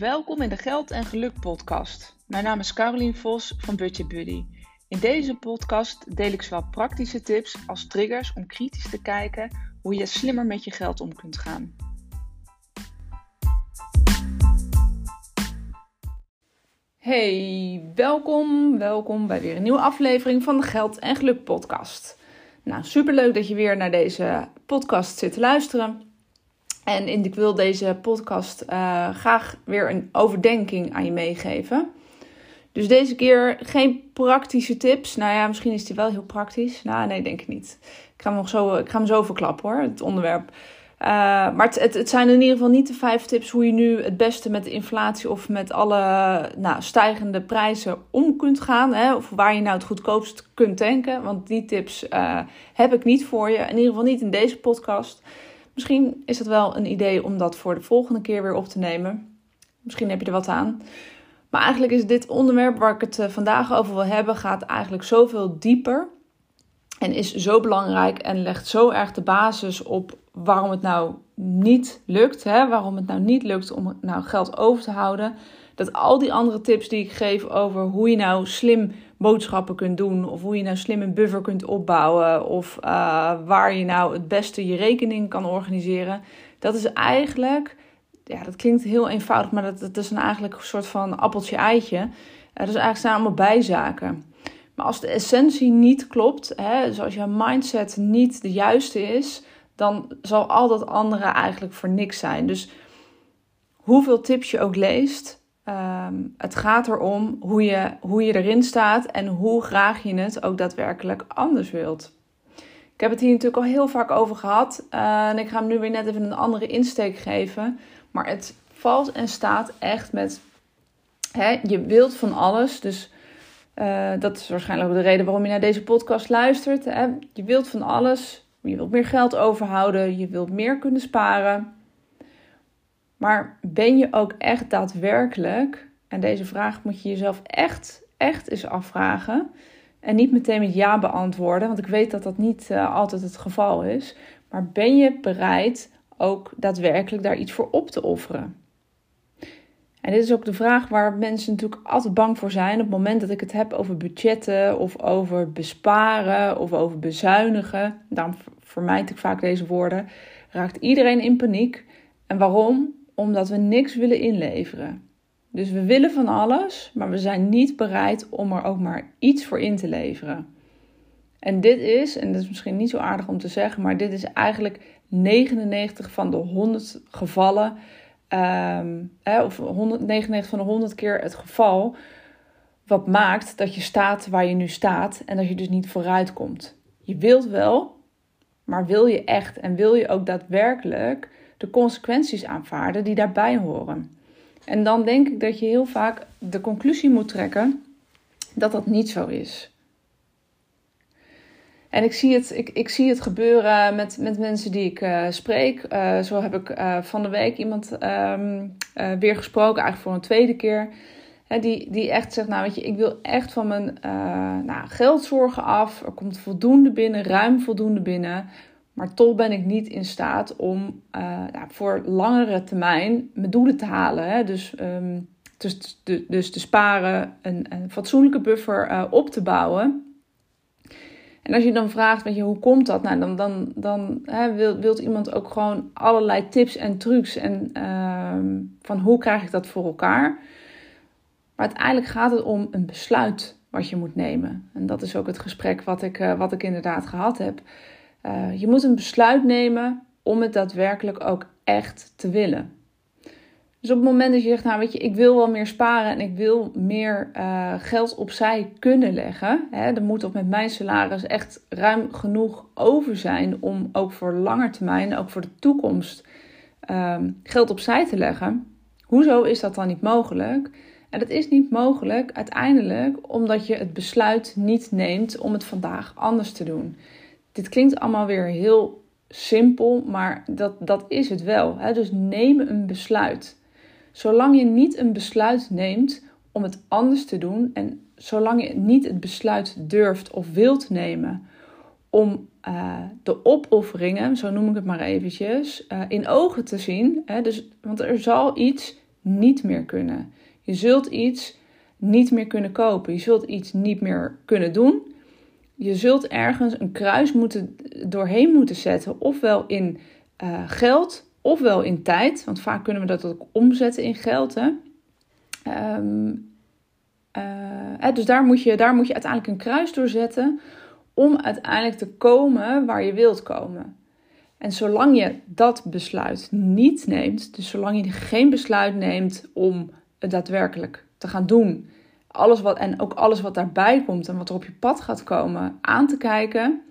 Welkom in de Geld en Geluk podcast. Mijn naam is Carolien Vos van Budget Buddy. In deze podcast deel ik zowel praktische tips als triggers om kritisch te kijken hoe je slimmer met je geld om kunt gaan. Hey, welkom, welkom bij weer een nieuwe aflevering van de Geld en Geluk podcast. Nou, superleuk dat je weer naar deze podcast zit te luisteren. En ik wil deze podcast uh, graag weer een overdenking aan je meegeven. Dus deze keer geen praktische tips. Nou ja, misschien is die wel heel praktisch. Nou, nee, denk ik niet. Ik ga hem, nog zo, ik ga zo verklappen hoor, het onderwerp. Uh, maar het, het, zijn in ieder geval niet de vijf tips hoe je nu het beste met de inflatie of met alle nou, stijgende prijzen om kunt gaan. Hè, of waar je nou het goedkoopst kunt tanken. Want die tips uh, heb ik niet voor je. In ieder geval niet in deze podcast. Misschien is het wel een idee om dat voor de volgende keer weer op te nemen. Misschien heb je er wat aan. Maar eigenlijk is dit onderwerp waar ik het eh, vandaag over wil hebben, gaat eigenlijk zoveel dieper. En is zo belangrijk en legt zo erg de basis op waarom het nou niet lukt. Hè? Waarom het nou niet lukt om nou geld over te houden. Dat al die andere tips die ik geef over hoe je nou slim boodschappen kunt doen. Of hoe je nou slim een buffer kunt opbouwen. Of uh, waar je nou het beste je rekening kan organiseren. Dat is eigenlijk, ja, dat klinkt heel eenvoudig, maar dat, is een eigenlijk een soort van appeltje-eitje. Uh, dat is eigenlijk zijn allemaal bijzaken. Maar als de essentie niet klopt, hè, dus als je mindset niet de juiste is, dan zal al dat andere eigenlijk voor niks zijn. Dus hoeveel tips je ook leest, Um, het gaat erom hoe je, hoe je erin staat en hoe graag je het ook daadwerkelijk anders wilt. Ik heb het hier natuurlijk al heel vaak over gehad uh, en ik ga hem nu weer net even een andere insteek geven. Maar het valt en staat echt met, hè, je wilt van alles. Dus uh, dat is waarschijnlijk ook de reden waarom je naar deze podcast luistert. Hè. Je wilt van alles. Je wilt meer geld overhouden. Je wilt meer kunnen sparen. Maar ben je ook echt daadwerkelijk, en deze vraag moet je jezelf echt, echt eens afvragen. En niet meteen met ja beantwoorden, want ik weet dat dat niet uh, altijd het geval is. Maar ben je bereid ook daadwerkelijk daar iets voor op te offeren? En dit is ook de vraag waar mensen natuurlijk altijd bang voor zijn. Op het moment dat ik het heb over budgetten of over besparen of over bezuinigen, daarom vermijd ik vaak deze woorden, raakt iedereen in paniek. En waarom? Omdat we niks willen inleveren. Dus we willen van alles, maar we zijn niet bereid om er ook maar iets voor in te leveren. En dit is, en dat is misschien niet zo aardig om te zeggen, maar dit is eigenlijk 99 van de 100 gevallen, um, of 199 van de 100 keer het geval, wat maakt dat je staat waar je nu staat en dat je dus niet vooruit komt. Je wilt wel, maar wil je echt en wil je ook daadwerkelijk de consequenties aanvaarden die daarbij horen. En dan denk ik dat je heel vaak de conclusie moet trekken dat dat niet zo is. En ik zie het, ik, ik zie het gebeuren met, met mensen die ik uh, spreek. Uh, zo heb ik uh, van de week iemand um, weer gesproken, eigenlijk voor een tweede keer. Hè, die, die echt zegt, nou weet je, ik wil echt van mijn nou, geldzorgen af. Er komt voldoende binnen, ruim voldoende binnen. Maar toch ben ik niet in staat om ja, voor langere termijn mijn doelen te halen. Hè? Dus, um, dus, dus te sparen, een, een fatsoenlijke buffer uh, op te bouwen. En als je dan vraagt, weet je, hoe komt dat? Nou, dan, dan, dan hè, wil, wilt iemand ook gewoon allerlei tips en trucs. En uh, van hoe krijg ik dat voor elkaar? Maar uiteindelijk gaat het om een besluit wat je moet nemen. En dat is ook het gesprek wat ik, uh, wat ik inderdaad gehad heb. Uh, je moet een besluit nemen om het daadwerkelijk ook echt te willen. Dus op het moment dat je zegt, nou weet je, ik wil wel meer sparen en ik wil meer uh, geld opzij kunnen leggen. Hè, er moet op met mijn salaris echt ruim genoeg over zijn om ook voor lange termijn, ook voor de toekomst, um, geld opzij te leggen. Hoezo is dat dan niet mogelijk? En dat is niet mogelijk uiteindelijk omdat je het besluit niet neemt om het vandaag anders te doen dit klinkt allemaal weer heel simpel, maar dat, dat is het wel. Hè? Dus neem een besluit. Zolang je niet een besluit neemt om het anders te doen en zolang je niet het besluit durft of wilt nemen om uh, de opofferingen, zo noem ik het maar eventjes, uh, in ogen te zien. Hè? Dus, want er zal iets niet meer kunnen. Je zult iets niet meer kunnen kopen. Je zult iets niet meer kunnen doen. Je zult ergens een kruis moeten, doorheen moeten zetten. Ofwel in uh, geld, ofwel in tijd. Want vaak kunnen we dat ook omzetten in geld. Hè? Ehm, uh, dus daar moet, je, daar moet je uiteindelijk een kruis door zetten om uiteindelijk te komen waar je wilt komen. En zolang je dat besluit niet neemt, dus zolang je geen besluit neemt om het daadwerkelijk te gaan doen, alles wat, en ook alles wat daarbij komt en wat er op je pad gaat komen aan te kijken,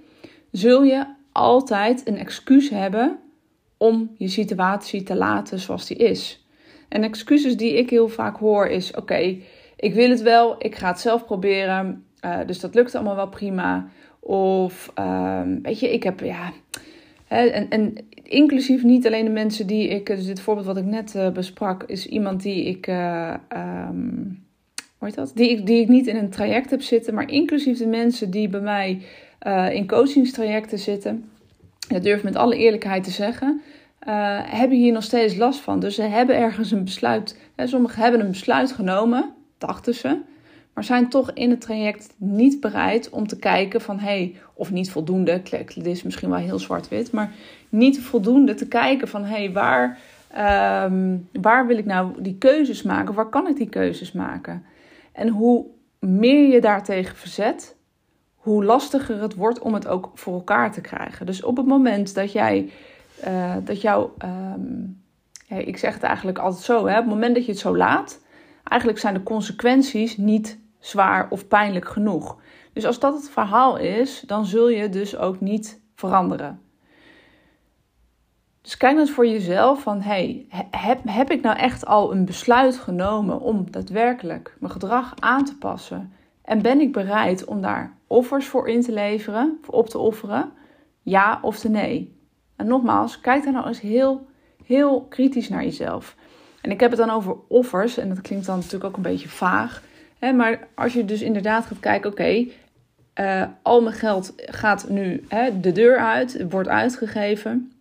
zul je altijd een excuus hebben om je situatie te laten zoals die is. En excuses die ik heel vaak hoor is: oké, ik wil het wel, ik ga het zelf proberen. Uh, dus dat lukt allemaal wel prima. Of um, weet je, ik heb ja. Hè, en, en inclusief niet alleen de mensen die ik. Dus dit voorbeeld wat ik net uh, besprak, is iemand die ik. Uh, um, hoe dat? Die die ik niet in een traject heb zitten, maar inclusief de mensen die bij mij in coachingstrajecten zitten. Dat durf ik met alle eerlijkheid te zeggen. hebben hier nog steeds last van. Dus ze hebben ergens een besluit. Hè, sommigen hebben een besluit genomen dachten ze, maar zijn toch in het traject niet bereid om te kijken van hé, hey, of niet voldoende, dit is misschien wel heel zwart-wit, maar niet voldoende te kijken van hé, hey, waar, ehm, waar wil ik nou die keuzes maken, waar kan ik die keuzes maken? En hoe meer je daartegen verzet, hoe lastiger het wordt om het ook voor elkaar te krijgen. Dus op het moment dat jij, uh, dat jouw, um, ik zeg het eigenlijk altijd zo, hè, op het moment dat je het zo laat, Eigenlijk zijn de consequenties niet zwaar of pijnlijk genoeg. Dus als dat het verhaal is, dan zul je dus ook niet veranderen. Dus kijk eens voor jezelf van, hey, heb, heb ik nou echt al een besluit genomen om daadwerkelijk mijn gedrag aan te passen? En ben ik bereid om daar offers voor in te leveren, op te offeren? Ja of nee? En nogmaals, kijk daar nou eens heel, heel kritisch naar jezelf. En ik heb het dan over offers, en dat klinkt dan natuurlijk ook een beetje vaag. Hè, maar als je dus inderdaad gaat kijken, oké, eh, al mijn geld gaat nu hè, de deur uit, wordt uitgegeven.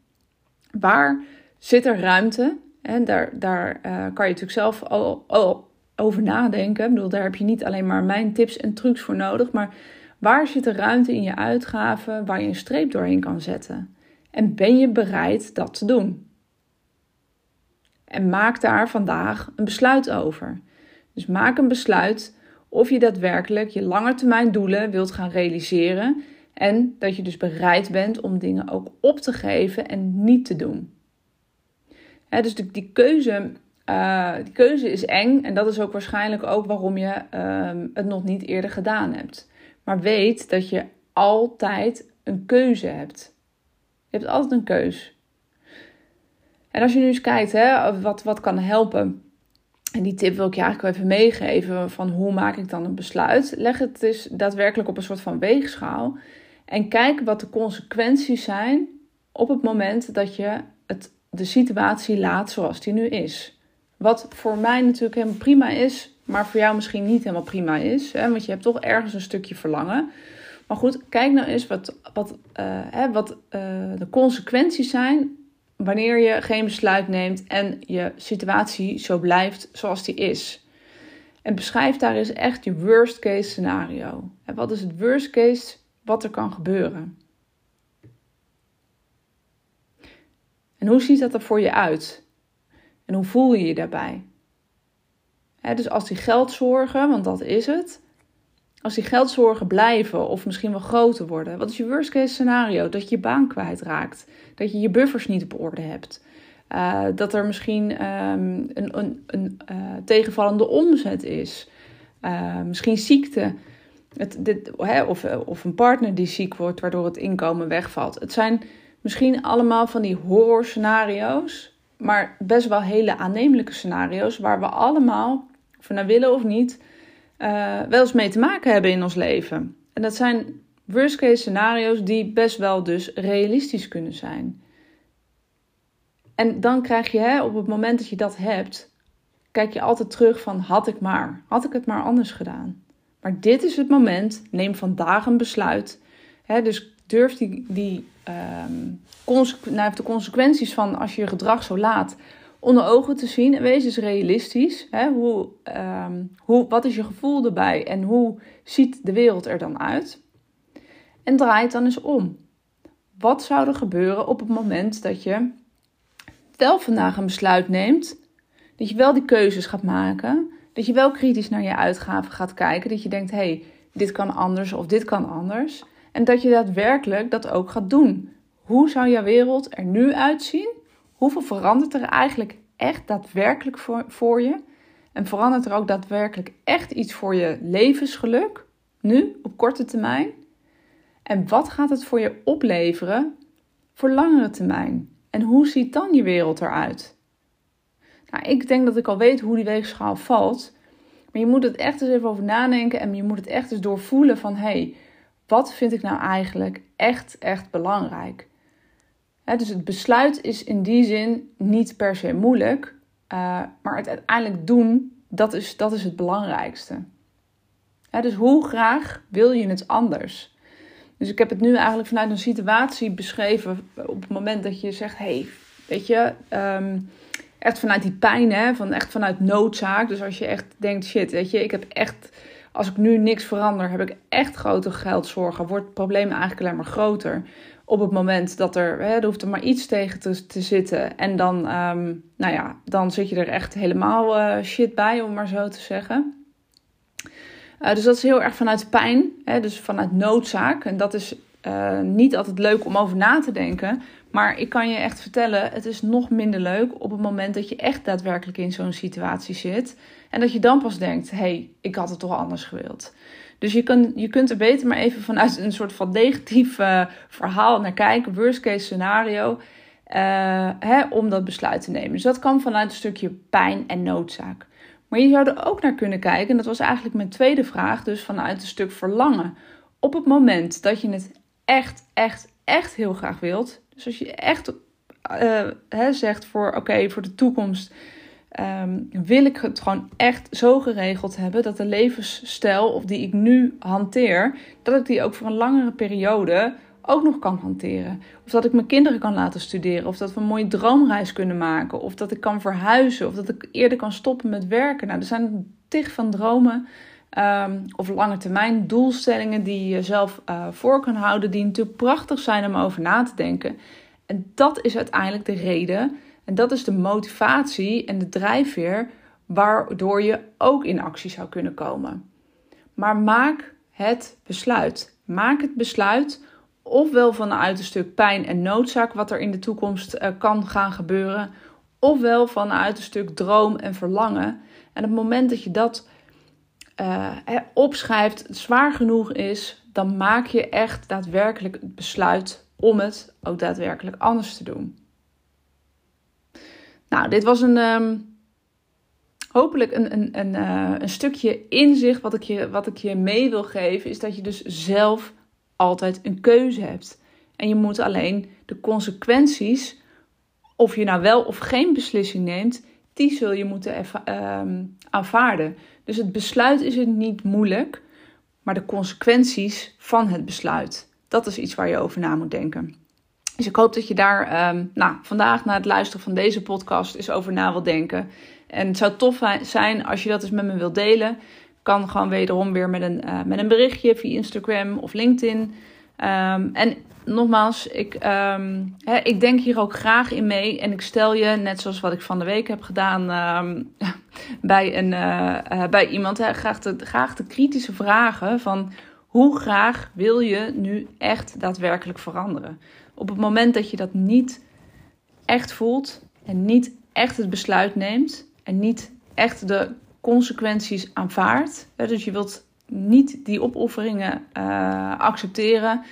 Waar zit er ruimte? En daar, daar uh, kan je natuurlijk zelf al, al over nadenken. Ik bedoel, daar heb je niet alleen maar mijn tips en trucs voor nodig. Maar waar zit er ruimte in je uitgaven waar je een streep doorheen kan zetten? En ben je bereid dat te doen? En maak daar vandaag een besluit over. Dus maak een besluit of je daadwerkelijk je langetermijn doelen wilt gaan realiseren. En dat je dus bereid bent om dingen ook op te geven en niet te doen. dus die, keuze, uh, die keuze is eng. En dat is ook waarschijnlijk ook waarom je ehm, het nog niet eerder gedaan hebt. Maar weet dat je altijd een keuze hebt. Je hebt altijd een keuze. En als je nu eens kijkt, hè, wat, wat kan helpen. En die tip wil ik je eigenlijk wel even meegeven van hoe maak ik dan een besluit. Leg het dus daadwerkelijk op een soort van weegschaal. En kijk wat de consequenties zijn op het moment dat je het, de situatie laat zoals die nu is. Wat voor mij natuurlijk helemaal prima is, maar voor jou misschien niet helemaal prima is. Hè, want je hebt toch ergens een stukje verlangen. Maar goed, kijk nou eens wat, wat, uh, hè, wat uh, de consequenties zijn wanneer je geen besluit neemt en je situatie zo blijft zoals die is. En beschrijf daar eens echt je worst case scenario. En wat is het worst case wat er kan gebeuren? En hoe ziet dat er voor je uit? En hoe voel je je daarbij? dus als die geldzorgen, want dat is het, als die geldzorgen blijven of misschien wel groter worden, wat is je worst case scenario? Dat je je baan kwijtraakt, dat je je buffers niet op orde hebt, uh, dat er misschien um, een, een, een uh, tegenvallende omzet is, uh, misschien ziekte, het, dit, hè, of, of een partner die ziek wordt, waardoor het inkomen wegvalt. Het zijn misschien allemaal van die horror scenario's, maar best wel hele aannemelijke scenario's waar we allemaal, of we nou willen of niet, uh, wel eens mee te maken hebben in ons leven. En dat zijn worst case scenario's die best wel dus realistisch kunnen zijn. En dan krijg je hè, op het moment dat je dat hebt, kijk je altijd terug van had ik maar, had ik het maar anders gedaan. Maar dit is het moment, neem vandaag een besluit. Dus durf die, die um, nou, de consequenties van als je je gedrag zo laat onder ogen te zien. En wees eens realistisch. Hoe, ehm, hoe, wat is je gevoel erbij en hoe ziet de wereld er dan uit? En draai het dan eens om. Wat zou er gebeuren op het moment dat je wel vandaag een besluit neemt? Dat je wel die keuzes gaat maken. Dat je wel kritisch naar je uitgaven gaat kijken. Dat je denkt, hé, hey, dit kan anders of dit kan anders. En dat je daadwerkelijk dat ook gaat doen. Hoe zou jouw wereld er nu uitzien? Hoeveel verandert er eigenlijk echt daadwerkelijk voor, voor je? En verandert er ook daadwerkelijk echt iets voor je levensgeluk? Nu, op korte termijn? En wat gaat het voor je opleveren voor langere termijn? En hoe ziet dan je wereld eruit? Nou, ik denk dat ik al weet hoe die weegschaal valt. Maar je moet het echt eens even over nadenken en je moet het echt eens doorvoelen van hé, hey, wat vind ik nou eigenlijk echt, echt belangrijk? dus het besluit is in die zin niet per se moeilijk, uh, maar het uiteindelijk doen, dat is, dat is het belangrijkste. dus hoe graag wil je het anders? Dus ik heb het nu eigenlijk vanuit een situatie beschreven op het moment dat je zegt, hey, weet je, um, echt vanuit die pijn, hè, van echt vanuit noodzaak. Dus als je echt denkt, shit, weet je, ik heb echt, als ik nu niks verander, heb ik echt grote geldzorgen. Wordt het probleem eigenlijk alleen maar groter. Op het moment dat er, hè, er hoeft er maar iets tegen te, te zitten. En dan, um, nou ja, dan zit je er echt helemaal uh, shit bij, om maar zo te zeggen. Uh, dus dat is heel erg vanuit pijn, hè, dus vanuit noodzaak. En dat is uh, niet altijd leuk om over na te denken. Maar ik kan je echt vertellen, het is nog minder leuk op het moment dat je echt daadwerkelijk in zo'n situatie zit. En dat je dan pas denkt, hé, hey, ik had het toch anders gewild. Dus je, kan, je kunt er beter maar even vanuit een soort van negatief uh, verhaal naar kijken, worst case scenario, uh, hè, om dat besluit te nemen. Dus dat kan vanuit een stukje pijn en noodzaak. Maar je zou er ook naar kunnen kijken, en dat was eigenlijk mijn tweede vraag, dus vanuit een stuk verlangen. Op het moment dat je het echt, echt, echt heel graag wilt, dus als je echt hè, zegt voor oké, voor de toekomst um, wil ik het gewoon echt zo geregeld hebben dat de levensstijl of die ik nu hanteer, dat ik die ook voor een langere periode ook nog kan hanteren. Of dat ik mijn kinderen kan laten studeren, of dat we een mooie droomreis kunnen maken, of dat ik kan verhuizen, of dat ik eerder kan stoppen met werken. Nou, er zijn tig van dromen um, of lange termijn doelstellingen die je zelf uh, voor kan houden, die natuurlijk prachtig zijn om over na te denken. En dat is uiteindelijk de reden en dat is de motivatie en de drijfveer waardoor je ook in actie zou kunnen komen. Maar maak het besluit. Maak het besluit ofwel vanuit een stuk pijn en noodzaak wat er in de toekomst uh, kan gaan gebeuren, ofwel vanuit een stuk droom en verlangen. En op het moment dat je dat uh, opschrijft, zwaar genoeg is, dan maak je echt daadwerkelijk het besluit om het ook daadwerkelijk anders te doen. Nou, dit was een um, hopelijk een, een, een, uh, een stukje inzicht wat ik, je, wat ik je mee wil geven, is dat je dus zelf altijd een keuze hebt. En je moet alleen de consequenties, of je nou wel of geen beslissing neemt, die zul je moeten um, aanvaarden. Dus het besluit is het niet moeilijk, maar de consequenties van het besluit, dat is iets waar je over na moet denken. Dus ik hoop dat je daar um, nou, vandaag na het luisteren van deze podcast eens over na wil denken. En het zou tof zijn als je dat eens met me wilt delen. Kan gewoon wederom weer met een, uh, met een berichtje via Instagram of LinkedIn. Um, en nogmaals, ik, hè, ik denk hier ook graag in mee. En ik stel je, net zoals wat ik van de week heb gedaan um, bij, een, uh, uh, bij iemand, graag, de, graag de kritische vragen van hoe graag wil je nu echt daadwerkelijk veranderen? Op het moment dat je dat niet echt voelt en niet echt het besluit neemt en niet echt de consequenties aanvaardt, dus je wilt niet die opofferingen uh, accepteren,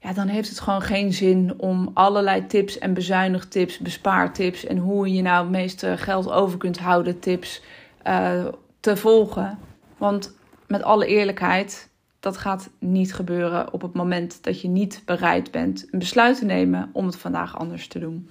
ja, dan heeft het gewoon geen zin om allerlei tips en bezuinigtips, bespaartips en hoe je nou het meeste geld over kunt houden tips uh, te volgen. Want met alle eerlijkheid, dat gaat niet gebeuren op het moment dat je niet bereid bent een besluit te nemen om het vandaag anders te doen.